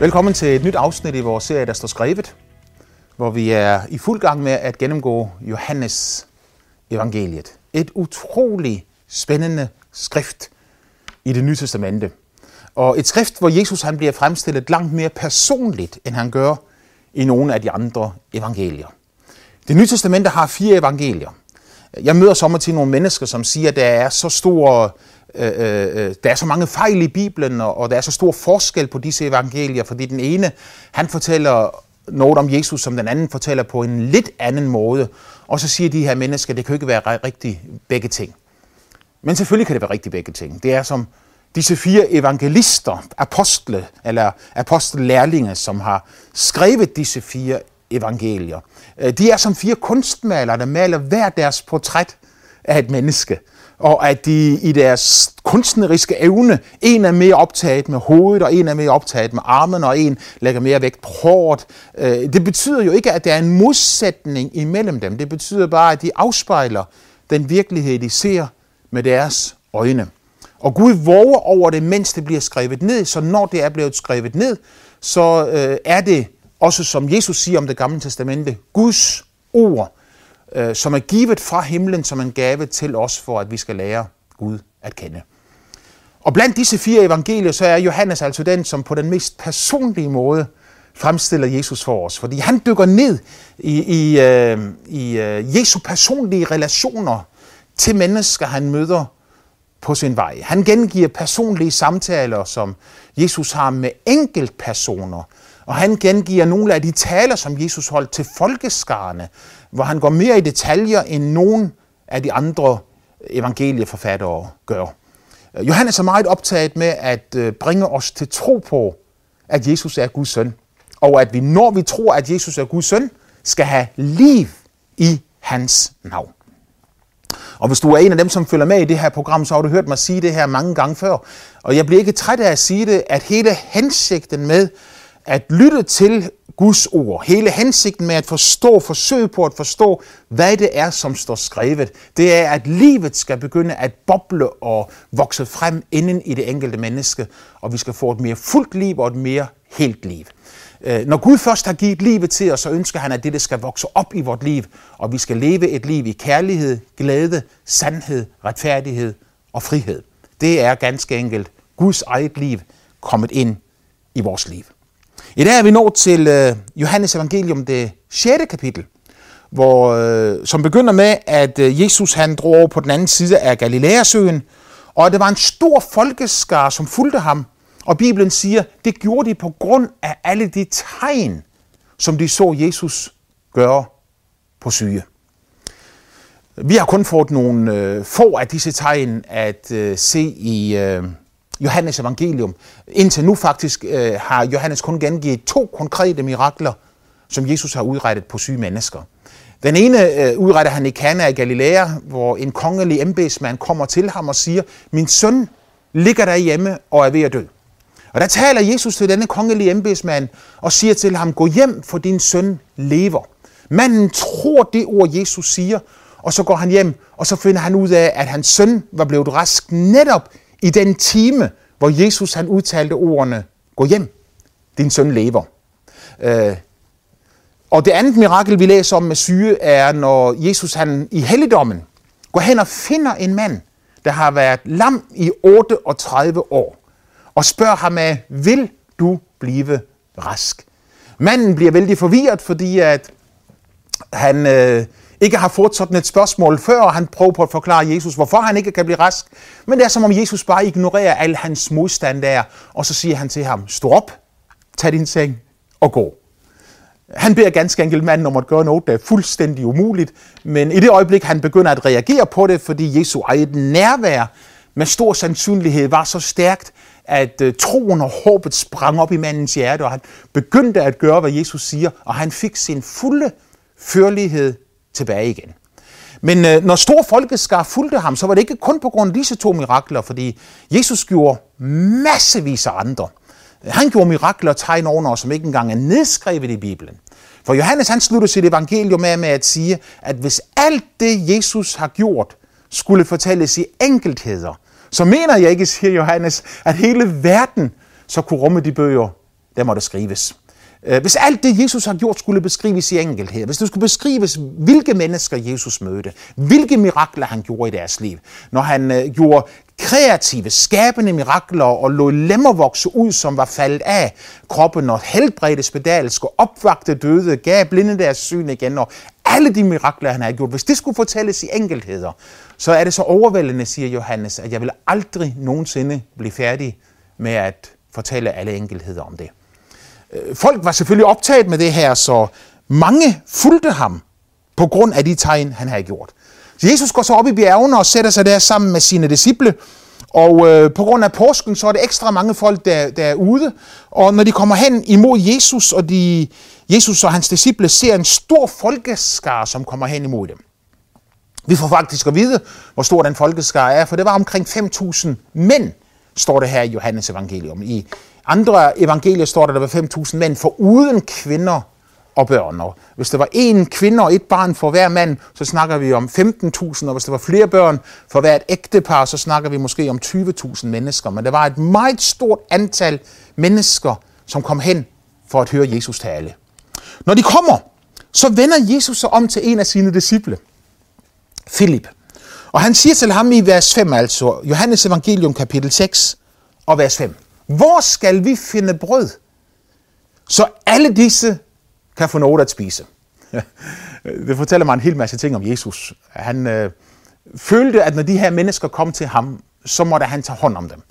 Velkommen til et nyt afsnit i vores serie, der står skrevet, hvor vi er i fuld gang med at gennemgå Johannes evangeliet. Et utrolig spændende skrift i det nye testamente. Og et skrift, hvor Jesus han bliver fremstillet langt mere personligt, end han gør i nogle af de andre evangelier. Det nye testamente har fire evangelier. Jeg møder sommer til nogle mennesker, som siger, at der er så store Øh, øh, øh, der er så mange fejl i Bibelen, og og der er så stor forskel på disse evangelier, fordi den ene, han fortæller noget om Jesus, som den anden fortæller på en lidt anden måde. Og så siger de her mennesker, det kan ikke være rigtig begge ting. Men selvfølgelig kan det være rigtig begge ting. Det er som disse fire evangelister, apostle, eller apostellærlinge, som har skrevet disse fire evangelier. Øh, de er som fire kunstmalere, der maler hver deres portræt af et menneske og at de i deres kunstneriske evne, en er mere optaget med hovedet, og en er mere optaget med armen, og en lægger mere vægt på håret. Øh, det betyder jo ikke, at der er en modsætning imellem dem. Det betyder bare, at de afspejler den virkelighed, de ser med deres øjne. Og Gud våger over det, mens det bliver skrevet ned, så når det er blevet skrevet ned, så øh, er det også, som Jesus siger om det gamle testamente, Guds ord, øh, som er givet fra himlen som en gave til os, for at vi skal lære Gud at kende. Og blandt disse fire evangelier, så er Johannes altså den, som på den mest personlige måde fremstiller Jesus for os. Fordi han dykker ned i, i, øh, i øh, Jesu personlige relationer til mennesker, han møder på sin vej. Han gengiver personlige samtaler, som Jesus har med enkeltpersoner, og han gengiver nogle af de taler, som Jesus holdt til folkeskarne, hvor han går mere i detaljer, end nogen af de andre evangelieforfattere gør. Johannes er meget optaget med at øh, bringe os til tro på, at Jesus er Guds søn. Og at vi, når vi tror, at Jesus er Guds søn, skal have liv i hans navn. Og hvis du er en af dem, som følger med i det her program, så har du hørt mig sige det her mange gange før. Og jeg bliver ikke træt af at sige det, at hele hensigten med at lytte til Guds ord, hele hensigten med at forstå, forsøge på at forstå, hvad det er, som står skrevet, det er, at livet skal begynde at boble og vokse frem inden i det enkelte menneske, og vi skal få et mere fuldt liv og et mere helt liv. Øh, når Gud først har givet livet til os, så ønsker han, at det skal vokse op i vort liv, og vi skal leve et liv i kærlighed, glæde, sandhed, retfærdighed og frihed. Det er ganske enkelt Guds eget liv kommet ind i vores liv. I dag er vi nået til øh, Johannes evangelium, det 6. kapitel, hvor, øh, som begynder med, at øh, Jesus han drog over på den anden side af Galileasøen, og det var en stor folkeskar, som fulgte ham. Og Bibelen siger, det gjorde de på grund af alle de tegn, som de så Jesus gøre på syge. Vi har kun fået nogle øh, få af disse tegn at øh, se i, øh, Johannes evangelium. Indtil nu faktisk øh, har Johannes kun gengivet to konkrete mirakler, som Jesus har udrettet på syge mennesker. Den ene øh, udretter han i Kana i Galilea, hvor en kongelig embedsmand kommer til ham og siger, min søn ligger der hjemme og er ved at dø. Og der taler Jesus til denne kongelige embedsmand og siger til ham, gå hjem, for din søn lever. Manden tror det ord, Jesus siger, og så går han hjem, og så finder han ud af, at hans søn var blevet rask netop i den time, hvor Jesus han udtalte ordene, gå hjem, din søn lever. Øh, og det andet mirakel, vi læser om med syge, er, når Jesus han i helligdommen går hen og finder en mand, der har været lam i 38 år, og spørger ham af, vil du blive rask? Manden bliver vældig forvirret, fordi at han øh, ikke har fået sådan et spørgsmål før, og han prøver på at forklare Jesus, hvorfor han ikke kan blive rask. Men det er som om Jesus bare ignorerer al hans modstand der, og så siger han til ham, stå op, tag din seng og gå. Han beder ganske enkelt manden om at gøre noget, der er fuldstændig umuligt, men i det øjeblik, han begynder at reagere på det, fordi Jesu eget nærvær med stor sandsynlighed var så stærkt, at øh, troen og håbet sprang op i mandens hjerte, og han begyndte at gøre, hvad Jesus siger, og han fik sin fulde førlighed tilbage igen. Men øh, når stor folkeskar fulgte ham, så var det ikke kun på grund af disse to mirakler, fordi Jesus gjorde massevis af andre. Han gjorde mirakler og tegn over som ikke engang er nedskrevet i Bibelen. For Johannes han slutter sit evangelium med, med at sige, at hvis alt det, Jesus har gjort, skulle fortælles i enkeltheder, så mener jeg ikke, siger Johannes, at hele verden så kunne rumme de bøger, der måtte skrives. Øh, hvis alt det, Jesus har gjort, skulle beskrives i enkelhed, hvis det skulle beskrives, hvilke mennesker Jesus mødte, hvilke mirakler han gjorde i deres liv, når han øh, gjorde kreative, skabende mirakler og lod lemmer vokse ud, som var faldet af kroppen, og helbredte spedalske, opvagte døde, gav blinde deres syn igen, og alle de mirakler, han har gjort, hvis det skulle fortælles i enkeltheder, så er det så overvældende, siger Johannes, at jeg vil aldrig nogensinde blive færdig med at fortælle alle enkeltheder om det. Øh, folk var selvfølgelig optaget med det her, så mange fulgte ham på grund af de tegn, han havde gjort. Så Jesus går så op i bjergene og sætter sig der sammen med sine disciple, og øh, på grund af påsken, så er det ekstra mange folk, der, der er ude. Og når de kommer hen imod Jesus, og de, Jesus og hans disciple ser en stor folkeskar, som kommer hen imod dem. Vi får faktisk at vide, hvor stor den folkeskar er, for det var omkring 5.000 mænd, står det her i Johannes evangelium. I andre evangelier står der, der var 5.000 mænd, for uden kvinder og børn. Og hvis der var én kvinde og et barn for hver mand, så snakker vi om 15.000, og hvis der var flere børn for hvert ægtepar, så snakker vi måske om 20.000 mennesker. Men der var et meget stort antal mennesker, som kom hen for at høre Jesus tale. Når de kommer, så vender Jesus sig om til en af sine disciple, Philip. Og han siger til ham i vers 5, altså Johannes evangelium kapitel 6 og vers 5. Hvor skal vi finde brød, så alle disse kan få noget at spise? Det fortæller mig en hel masse ting om Jesus. Han øh, følte, at når de her mennesker kom til ham, så måtte han tage hånd om dem.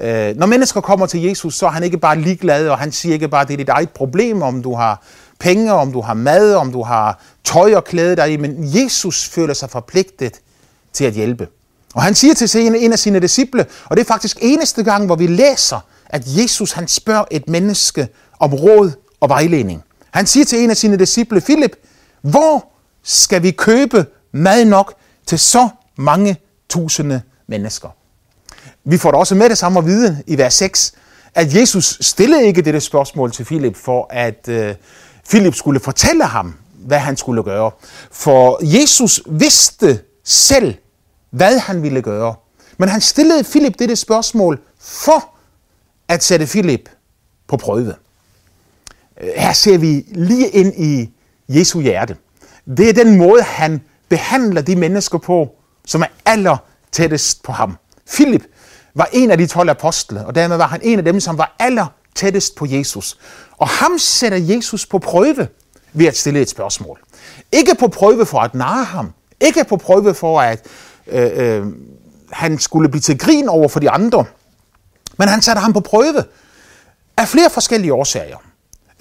Øh, når mennesker kommer til Jesus, så er han ikke bare ligeglad, og han siger ikke bare, at det er dit eget problem, om du har penge, om du har mad, om du har tøj og klæde dig i, men Jesus føler sig forpligtet til at hjælpe. Og han siger til en af sine disciple, og det er faktisk eneste gang, hvor vi læser, at Jesus han spørger et menneske om råd og vejledning. Han siger til en af sine disciple, Philip, hvor skal vi købe mad nok til så mange tusinde mennesker? Vi får da også med det samme at vide i vers 6, at Jesus stillede ikke dette spørgsmål til Philip for at uh, Philip skulle fortælle ham, hvad han skulle gøre. For Jesus vidste selv, hvad han ville gøre. Men han stillede Philip dette spørgsmål for at sætte Philip på prøve. Øh, her ser vi lige ind i Jesu hjerte. Det er den måde, han behandler de mennesker på, som er aller tættest på ham. Philip var en af de 12 apostle, og dermed var han en af dem, som var aller tættest på Jesus. Og ham sætter Jesus på prøve ved at stille et spørgsmål. Ikke på prøve for at narre ham. Ikke på prøve for, at øh, øh, han skulle blive til grin over for de andre. Men han satte ham på prøve af flere forskellige årsager.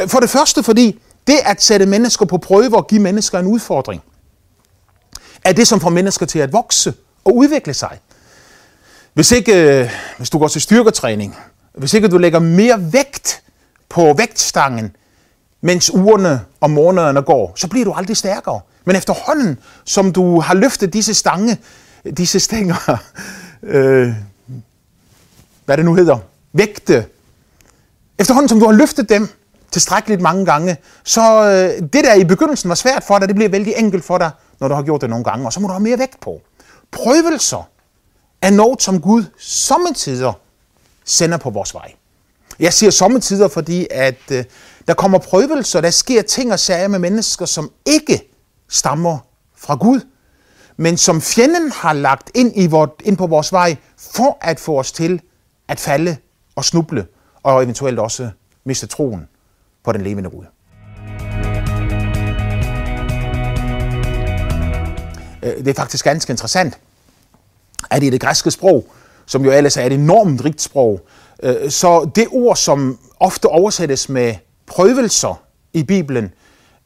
Øh, for det første fordi det at sætte mennesker på prøve og give mennesker en udfordring, er det, som får mennesker til at vokse og udvikle sig. Hvis ikke, øh, hvis du går til styrketræning, hvis ikke du lægger mere vægt på vægtstangen, mens ugerne og månederne går, så bliver du aldrig stærkere. Men efterhånden, som du har løftet disse stange, disse stænger, øh, hvad det nu hedder, vægte, efterhånden som du har løftet dem tilstrækkeligt mange gange, så øh, det der i begyndelsen var svært for dig, det bliver vældig enkelt for dig, når du har gjort det nogle gange, og så må du have mere vægt på. Prøvelser er noget, som Gud sommetider sender på vores vej. Jeg siger sommetider, fordi at øh, der kommer prøvelser, der sker ting og sager med mennesker, som ikke stammer fra Gud, men som fjenden har lagt ind, i vort, ind på vores vej, for at få os til at falde og snuble, og eventuelt også miste troen på den levende Gud. Øh, det er faktisk ganske interessant, at i det græske sprog, som jo ellers er et enormt rigt sprog, øh, så det ord, som ofte oversættes med prøvelser i Bibelen,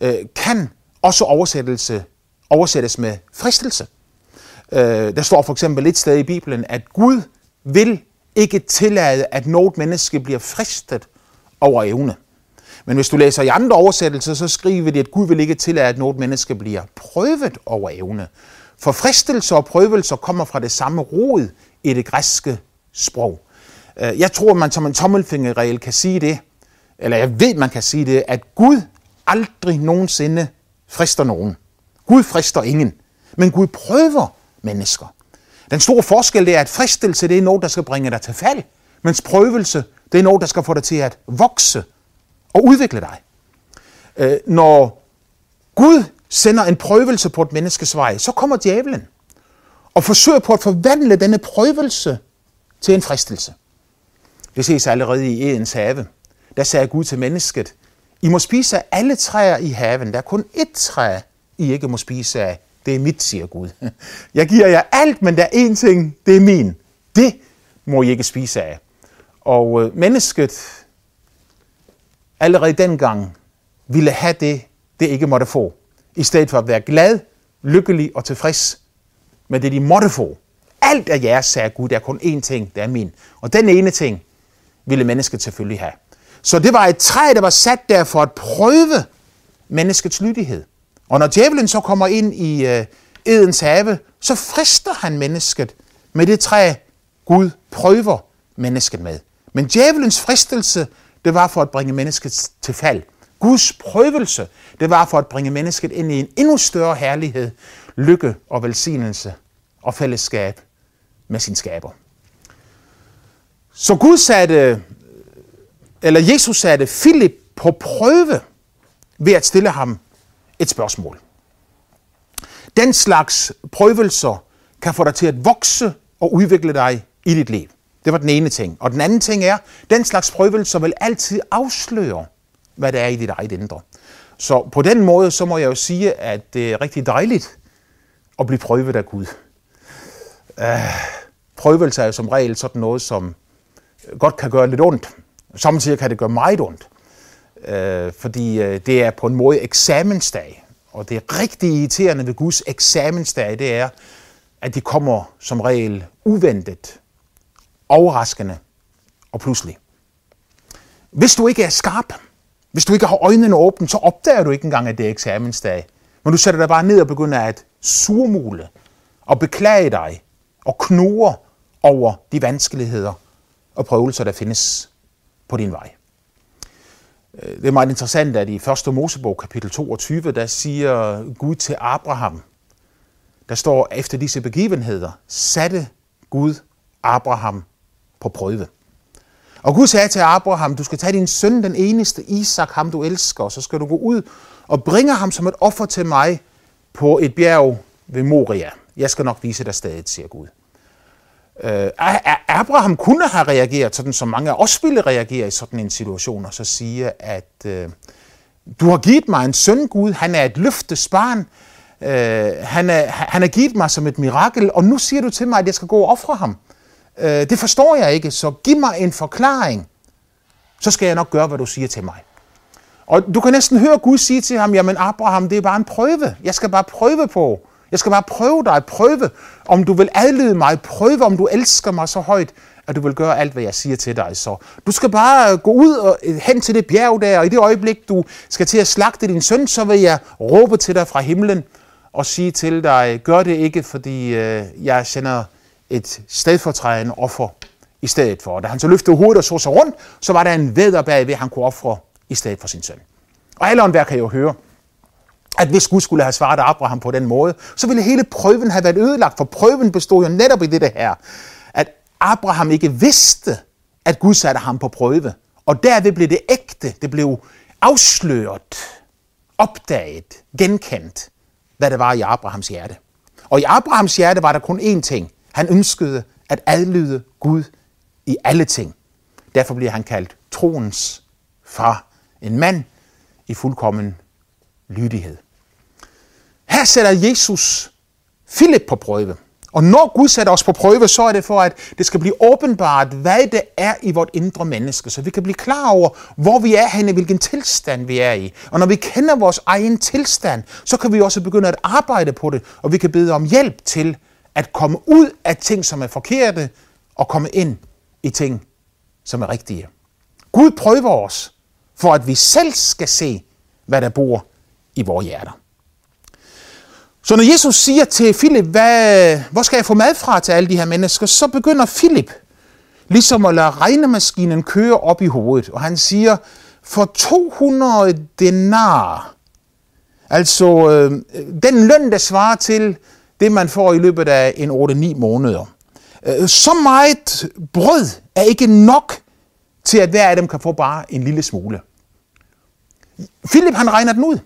øh, kan også oversættelse, oversættes med fristelse. Øh, der står for eksempel et sted i Bibelen, at Gud vil ikke tillade, at noget menneske bliver fristet over evne. Men hvis du læser i andre oversættelser, så skriver de, at Gud vil ikke tillade, at noget menneske bliver prøvet over evne. For fristelser og prøvelser kommer fra det samme rod i det græske sprog. Øh, jeg tror, at man som en tommelfingerregel kan sige det, eller jeg ved, man kan sige det, at Gud aldrig nogensinde frister nogen. Gud frister ingen, men Gud prøver mennesker. Den store forskel er, at fristelse det er noget, der skal bringe dig til fald, mens prøvelse det er noget, der skal få dig til at vokse og udvikle dig. Øh, når Gud sender en prøvelse på et menneskes vej, så kommer djævlen og forsøger på at forvandle denne prøvelse til en fristelse. Det ses allerede i Edens have. Der sagde Gud til mennesket, I må spise af alle træer i haven. Der er kun ét træ, i ikke må spise af. Det er mit, siger Gud. Jeg giver jer alt, men der er én ting, det er min. Det må I ikke spise af. Og øh, mennesket allerede dengang ville have det, det ikke måtte få. I stedet for at være glad, lykkelig og tilfreds med det, de måtte få. Alt er jeres, sagde Gud. Der er kun én ting, der er min. Og den ene ting ville mennesket selvfølgelig have. Så det var et træ, der var sat der for at prøve menneskets lydighed. Og når djævlen så kommer ind i øh, Edens have, så frister han mennesket med det træ, Gud prøver mennesket med. Men djævelens fristelse, det var for at bringe mennesket til fald. Guds prøvelse, det var for at bringe mennesket ind i en endnu større herlighed, lykke og velsignelse og fællesskab med sin skaber. Så Gud satte, eller Jesus satte Philip på prøve ved at stille ham et spørgsmål. Den slags prøvelser kan få dig til at vokse og udvikle dig i dit liv. Det var den ene ting. Og den anden ting er, den slags prøvelser vil altid afsløre, hvad der er i dit eget indre. Så på den måde, så må jeg jo sige, at det er rigtig dejligt at blive prøvet af Gud. Øh, prøvelser er jo som regel sådan noget, som godt kan gøre lidt ondt. Samtidig kan det gøre meget ondt. Øh, fordi øh, det er på en måde eksamensdag. Og det er rigtig irriterende ved Guds eksamensdag, det er, at de kommer som regel uventet, overraskende og pludselig. Hvis du ikke er skarp, hvis du ikke har øjnene åbne, så opdager du ikke engang, at det er eksamensdag. Men du sætter dig bare ned og begynder at surmule og beklage dig og knurre over de vanskeligheder og prøvelser, der findes på din vej. Øh, det er meget interessant, at i 1. Mosebog kapitel 22, der siger Gud til Abraham, der står efter disse begivenheder, satte Gud Abraham på prøve. Og Gud sagde til Abraham, du skal tage din søn, den eneste Isak, ham du elsker, og så skal du gå ud og bringe ham som et offer til mig på et bjerg ved Moria. Jeg skal nok vise dig stedet, siger Gud. Øh, Abraham kunne have reageret sådan, som mange af os ville reagere i sådan en situation, og så sige, at øh, du har givet mig en søn, Gud, han er et løftesbarn, øh, han, er, han er givet mig som et mirakel, og nu siger du til mig, at jeg skal gå og ofre ham. Øh, det forstår jeg ikke, så giv mig en forklaring, så skal jeg nok gøre, hvad du siger til mig. Og du kan næsten høre Gud sige til ham, jamen Abraham, det er bare en prøve. Jeg skal bare prøve på. Jeg skal bare prøve dig, prøve, om du vil adlyde mig, prøve, om du elsker mig så højt, at du vil gøre alt, hvad jeg siger til dig. Så du skal bare gå ud og øh, hen til det bjerg der, og i det øjeblik, du skal til at slagte din søn, så vil jeg råbe til dig fra himlen og sige til dig, gør det ikke, fordi øh, jeg sender et stedfortrædende offer i stedet for. Da han så løftede hovedet og så sig rundt, så var der en væder bagved, han kunne ofre i stedet for sin søn. Og alle hver kan jo høre, at hvis Gud skulle have svaret Abraham på den måde, så ville hele prøven have været ødelagt, for prøven bestod jo netop i det her, at Abraham ikke vidste, at Gud satte ham på prøve. Og derved blev det ægte, det blev afsløret, opdaget, genkendt, hvad det var i Abrahams hjerte. Og i Abrahams hjerte var der kun én ting. Han ønskede at adlyde Gud i alle ting. Derfor bliver han kaldt troens far. En mand i fuldkommen lydighed. Her sætter Jesus Philip på prøve. Og når Gud sætter os på prøve, så er det for, at det skal blive åbenbart, hvad det er i vort indre menneske, så vi kan blive klar over, hvor vi er henne, hvilken tilstand vi er i. Og når vi kender vores egen tilstand, så kan vi også begynde at arbejde på det, og vi kan bede om hjælp til at komme ud af ting, som er forkerte, og komme ind i ting, som er rigtige. Gud prøver os, for at vi selv skal se, hvad der bor i vores hjerter. Så når Jesus siger til Philip, hvad, hvor skal jeg få mad fra til alle de her mennesker, så begynder Philip ligesom at lade regnemaskinen køre op i hovedet. Og han siger, for 200 denar, altså øh, den løn, der svarer til det, man får i løbet af en 8-9 måneder. Øh, så meget brød er ikke nok til, at hver af dem kan få bare en lille smule. Philip han regner den ud.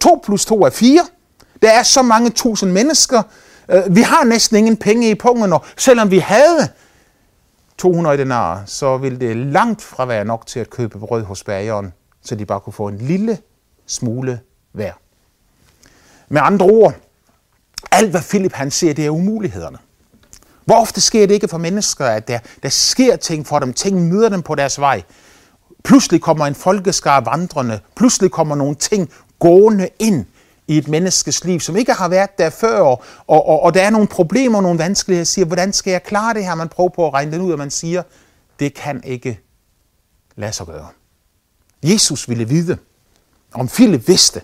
2 plus 2 er 4. Der er så mange tusind mennesker. Øh, vi har næsten ingen penge i pungen, og selvom vi havde 200 denarer, så ville det langt fra være nok til at købe brød hos bageren, så de bare kunne få en lille smule hver. Med andre ord, alt hvad Philip han ser, det er umulighederne. Hvor ofte sker det ikke for mennesker, at der, der sker ting for dem, ting møder dem på deres vej. Pludselig kommer en folkeskar vandrende, pludselig kommer nogle ting gående ind i et menneskes liv, som ikke har været der før, og, og, og der er nogle problemer, nogle vanskeligheder, siger, hvordan skal jeg klare det her? Man prøver på at regne det ud, og man siger, det kan ikke lade sig gøre. Jesus ville vide, om Philip vidste,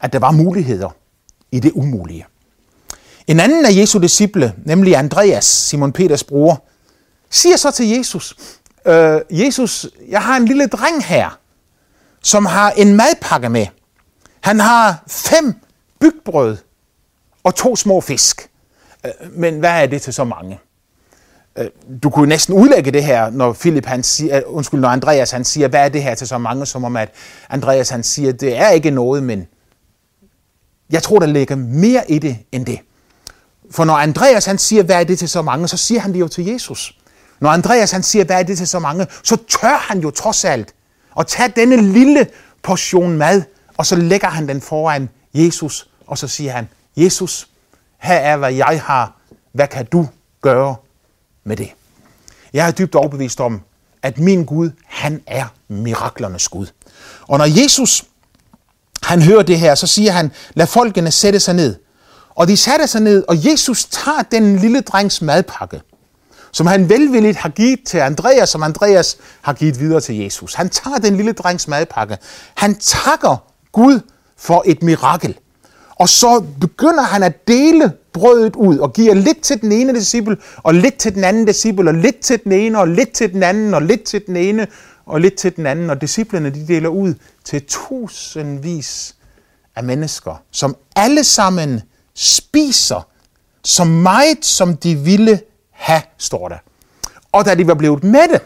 at der var muligheder i det umulige. En anden af Jesu disciple, nemlig Andreas, Simon Peters bror, siger så til Jesus, øh, Jesus, jeg har en lille dreng her, som har en madpakke med. Han har fem bygbrød og to små fisk. Øh, men hvad er det til så mange? Øh, du kunne næsten udlægge det her, når Philip han siger, øh, undskyld, når Andreas han siger, hvad er det her til så mange, som om at Andreas han siger, det er ikke noget, men jeg tror, der ligger mere i det end det. For når Andreas han siger, hvad er det til så mange, så siger han det jo til Jesus. Når Andreas han siger, hvad er det til så mange, så tør han jo trods alt at tage denne lille portion mad, og så lægger han den foran Jesus, og så siger han, Jesus, her er hvad jeg har, hvad kan du gøre med det? Jeg er dybt overbevist om, at min Gud, han er miraklernes Gud. Og når Jesus, han hører det her, så siger han, lad folkene sætte sig ned. Og de satte sig ned, og Jesus tager den lille drengs madpakke, som han velvilligt har givet til Andreas, som Andreas har givet videre til Jesus. Han tager den lille drengs madpakke. Han takker Gud for et mirakel. Og så begynder han at dele brødet ud og giver lidt til den ene disciple, og lidt til den anden disciple, og lidt til den ene, og lidt til den anden, og lidt til den ene, og lidt til den anden. Og disciplene de deler ud til tusindvis af mennesker, som alle sammen spiser så meget, som de ville have, står der. Og da de var blevet mætte,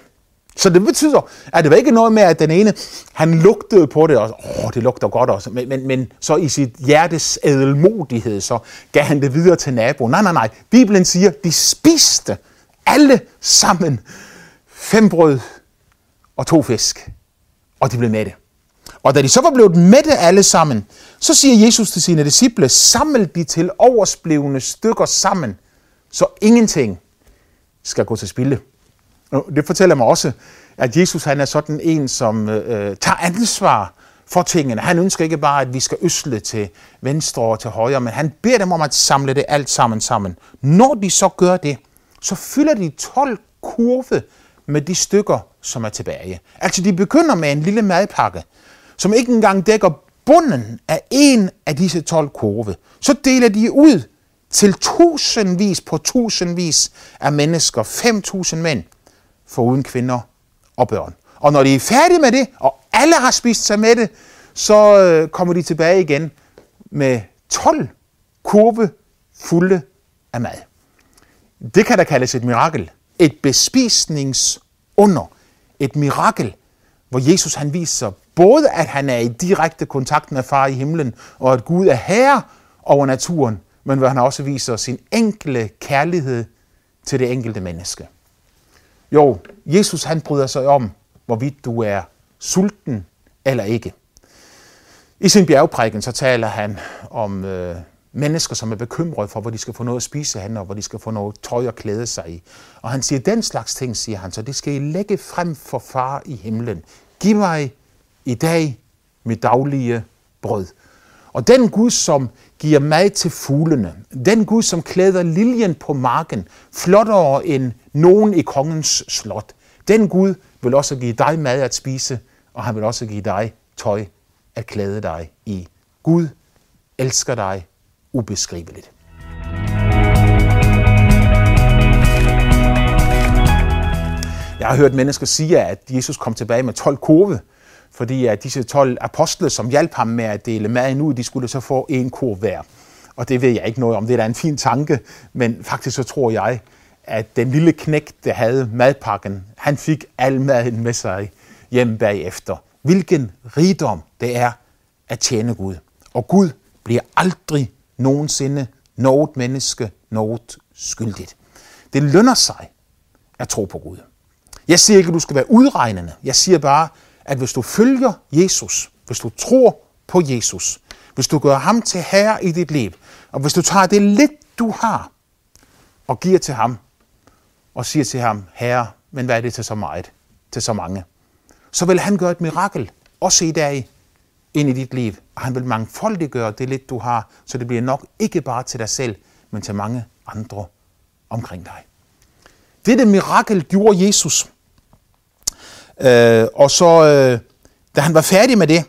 så det betyder, at det var ikke noget med, at den ene, han lugtede på det, og åh, det lugter godt også, men, men, men så i sit hjertes ædelmodighed, så gav han det videre til naboen. Nej, nej, nej. Bibelen siger, de spiste alle sammen fem brød og to fisk, og de blev mætte. Og da de så var blevet mætte alle sammen, så siger Jesus til sine disciple, saml de til oversblevende stykker sammen, så ingenting skal gå til spilde. Det fortæller mig også, at Jesus han er sådan en, som øh, tager ansvar for tingene. Han ønsker ikke bare, at vi skal øsle til venstre og til højre, men han beder dem om at samle det alt sammen sammen. Når de så gør det, så fylder de 12 kurve med de stykker, som er tilbage. Altså de begynder med en lille madpakke, som ikke engang dækker bunden af en af disse 12 kurve. Så deler de ud til tusindvis på tusindvis af mennesker, 5.000 mænd, foruden kvinder og børn. Og når de er færdige med det, og alle har spist sig med det, så øh, kommer de tilbage igen med 12 kurve fulde af mad. Det kan da kaldes et mirakel. Et bespisningsunder. Et mirakel, hvor Jesus han viser både, at han er i direkte kontakt med far i himlen, og at Gud er herre over naturen, men hvor han også viser sin enkle kærlighed til det enkelte menneske. Jo, Jesus han bryder sig om, hvorvidt du er sulten eller ikke. I sin bjergprædiken så taler han om øh, mennesker, som er bekymrede for, hvor de skal få noget at spise hen, og hvor de skal få noget tøj at klæde sig i. Og han siger, den slags ting, siger han, så det skal I lægge frem for far i himlen. Giv mig i dag mit daglige brød. Og den Gud, som giver mad til fuglene, den Gud, som klæder liljen på marken, flottere end nogen i kongens slot, den Gud vil også give dig mad at spise, og han vil også give dig tøj at klæde dig i. Gud elsker dig ubeskriveligt. Jeg har hørt mennesker sige, at Jesus kom tilbage med 12 kurve, fordi at disse 12 apostle, som hjalp ham med at dele maden ud, de skulle så få en kur hver. Og det ved jeg ikke noget om. Det er da en fin tanke, men faktisk så tror jeg, at den lille knæk, der havde madpakken, han fik al maden med sig hjem bagefter. hvilken rigdom det er at tjene Gud. Og Gud bliver aldrig nogensinde noget menneske noget skyldigt. Det lønner sig at tro på Gud. Jeg siger ikke, at du skal være udregnende. Jeg siger bare, at hvis du følger Jesus, hvis du tror på Jesus, hvis du gør ham til herre i dit liv, og hvis du tager det lidt, du har, og giver til ham, og siger til ham, herre, men hvad er det til så meget, til så mange? Så vil han gøre et mirakel, også i dag, ind i dit liv. Og han vil mangfoldiggøre det lidt, du har, så det bliver nok ikke bare til dig selv, men til mange andre omkring dig. Dette mirakel gjorde Jesus. Øh, og så, øh, da han var færdig med det,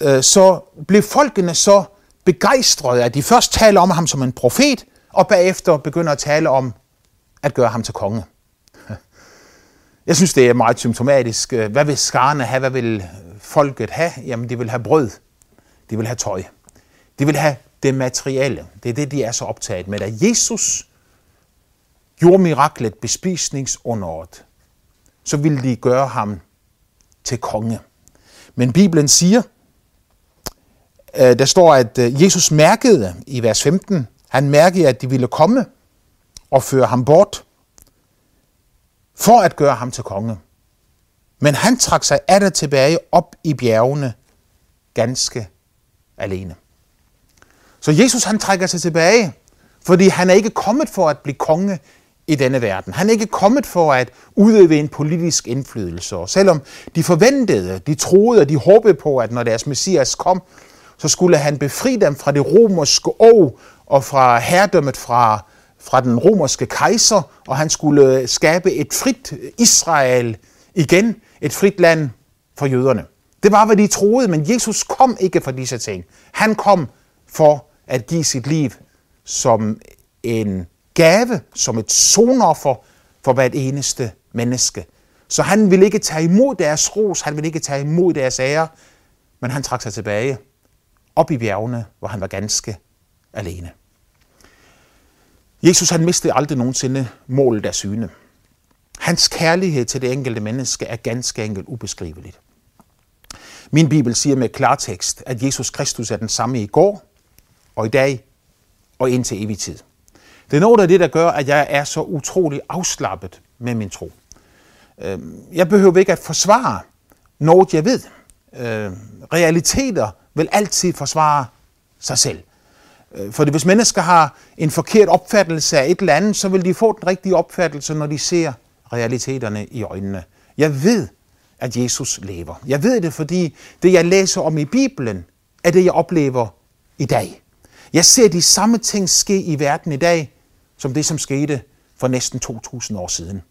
øh, så blev folkene så begejstrede, at de først taler om ham som en profet, og bagefter begynder at tale om at gøre ham til konge. Jeg synes, det er meget symptomatisk. Øh, hvad vil skarne have? Hvad vil folket have? Jamen, de vil have brød. De vil have tøj. De vil have det materielle. Det er det, de er så optaget med. Da Jesus gjorde miraklet bespisningsunderet, så ville de gøre ham til konge. Men Bibelen siger, øh, der står, at øh, Jesus mærkede i vers 15, han mærkede, at de ville komme og føre ham bort for at gøre ham til konge. Men han trak sig af det tilbage op i bjergene ganske alene. Så Jesus han trækker sig tilbage, fordi han er ikke kommet for at blive konge i denne verden. Han er ikke kommet for at udøve en politisk indflydelse. Og selvom de forventede, de troede og de håbede på, at når deres messias kom, så skulle han befri dem fra det romerske år og fra herredømmet fra, fra den romerske kejser, og han skulle skabe et frit Israel igen, et frit land for jøderne. Det var, hvad de troede, men Jesus kom ikke for disse ting. Han kom for at give sit liv som en gave, som et sonoffer for hvert eneste menneske. Så han ville ikke tage imod deres ros, han ville ikke tage imod deres ære, men han trak sig tilbage op i bjergene, hvor han var ganske alene. Jesus han mistede aldrig nogensinde målet af syne. Hans kærlighed til det enkelte menneske er ganske enkelt ubeskriveligt. Min bibel siger med klartekst, at Jesus Kristus er den samme i går og i dag og indtil evig tid. Det er noget af det, der gør, at jeg er så utrolig afslappet med min tro. Øhm, jeg behøver ikke at forsvare noget, jeg ved. Øhm, realiteter vil altid forsvare sig selv. Øh, for hvis mennesker har en forkert opfattelse af et eller andet, så vil de få den rigtige opfattelse, når de ser realiteterne i øjnene. Jeg ved, at Jesus lever. Jeg ved det, fordi det, jeg læser om i Bibelen, er det, jeg oplever i dag. Jeg ser de samme ting ske i verden i dag, som det, som skete for næsten 2.000 år siden.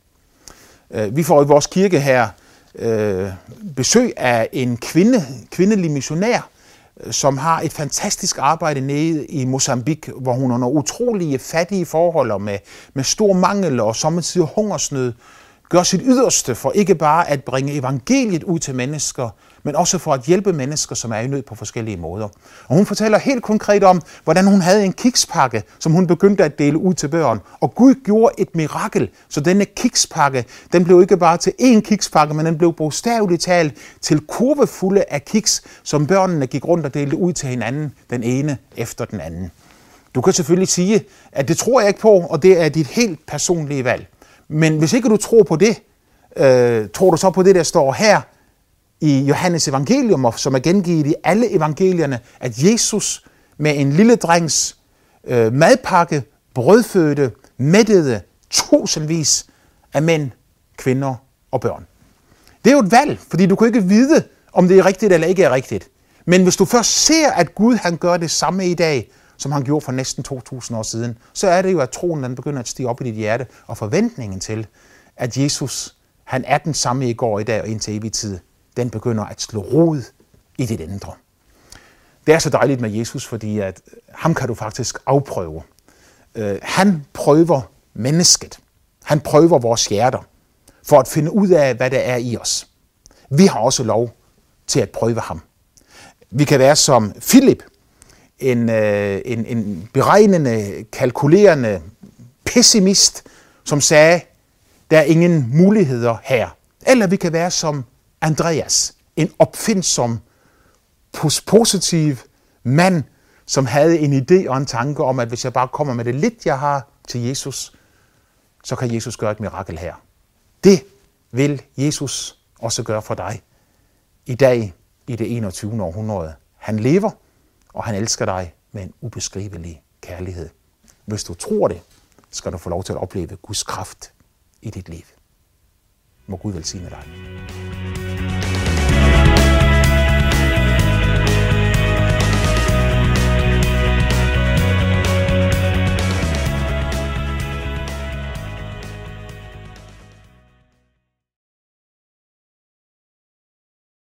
Øh, vi får i vores kirke her øh, besøg af en kvinde, kvindelig missionær, øh, som har et fantastisk arbejde nede i Mozambique, hvor hun under utrolige fattige forhold med, med stor mangel og sommetider hungersnød gør sit yderste for ikke bare at bringe evangeliet ud til mennesker, men også for at hjælpe mennesker, som er i nød på forskellige måder. Og hun fortæller helt konkret om, hvordan hun havde en kikspakke, som hun begyndte at dele ud til børn. Og Gud gjorde et mirakel, så denne kikspakke, den blev ikke bare til én kikspakke, men den blev bogstaveligt talt til kurvefulde af kiks, som børnene gik rundt og delte ud til hinanden, den ene efter den anden. Du kan selvfølgelig sige, at det tror jeg ikke på, og det er dit helt personlige valg. Men hvis ikke du tror på det, øh, tror du så på det, der står her i Johannes evangelium, som er gengivet i alle evangelierne, at Jesus med en lille drengs øh, madpakke brødfødte, mættede tusindvis af mænd, kvinder og børn. Det er jo et valg, fordi du kan ikke vide, om det er rigtigt eller ikke er rigtigt. Men hvis du først ser, at Gud han gør det samme i dag, som han gjorde for næsten 2.000 år siden, så er det jo, at troen den begynder at stige op i dit hjerte, og forventningen til, at Jesus han er den samme i går, i dag og indtil evig tid, den begynder at slå rod i dit indre. Det er så dejligt med Jesus, fordi at øh, ham kan du faktisk afprøve. Øh, han prøver mennesket. Han prøver vores hjerter for at finde ud af, hvad der er i os. Vi har også lov til at prøve ham. Vi kan være som Philip, en, øh, en, en beregnende, kalkulerende pessimist, som sagde, der er ingen muligheder her. Eller vi kan være som Andreas, en opfindsom, positiv mand, som havde en idé og en tanke om, at hvis jeg bare kommer med det lidt, jeg har til Jesus, så kan Jesus gøre et mirakel her. Det vil Jesus også gøre for dig i dag i det 21. århundrede. Han lever, og han elsker dig med en ubeskrivelig kærlighed. Hvis du tror det, skal du få lov til at opleve Guds kraft i dit liv. Må Gud velsigne dig.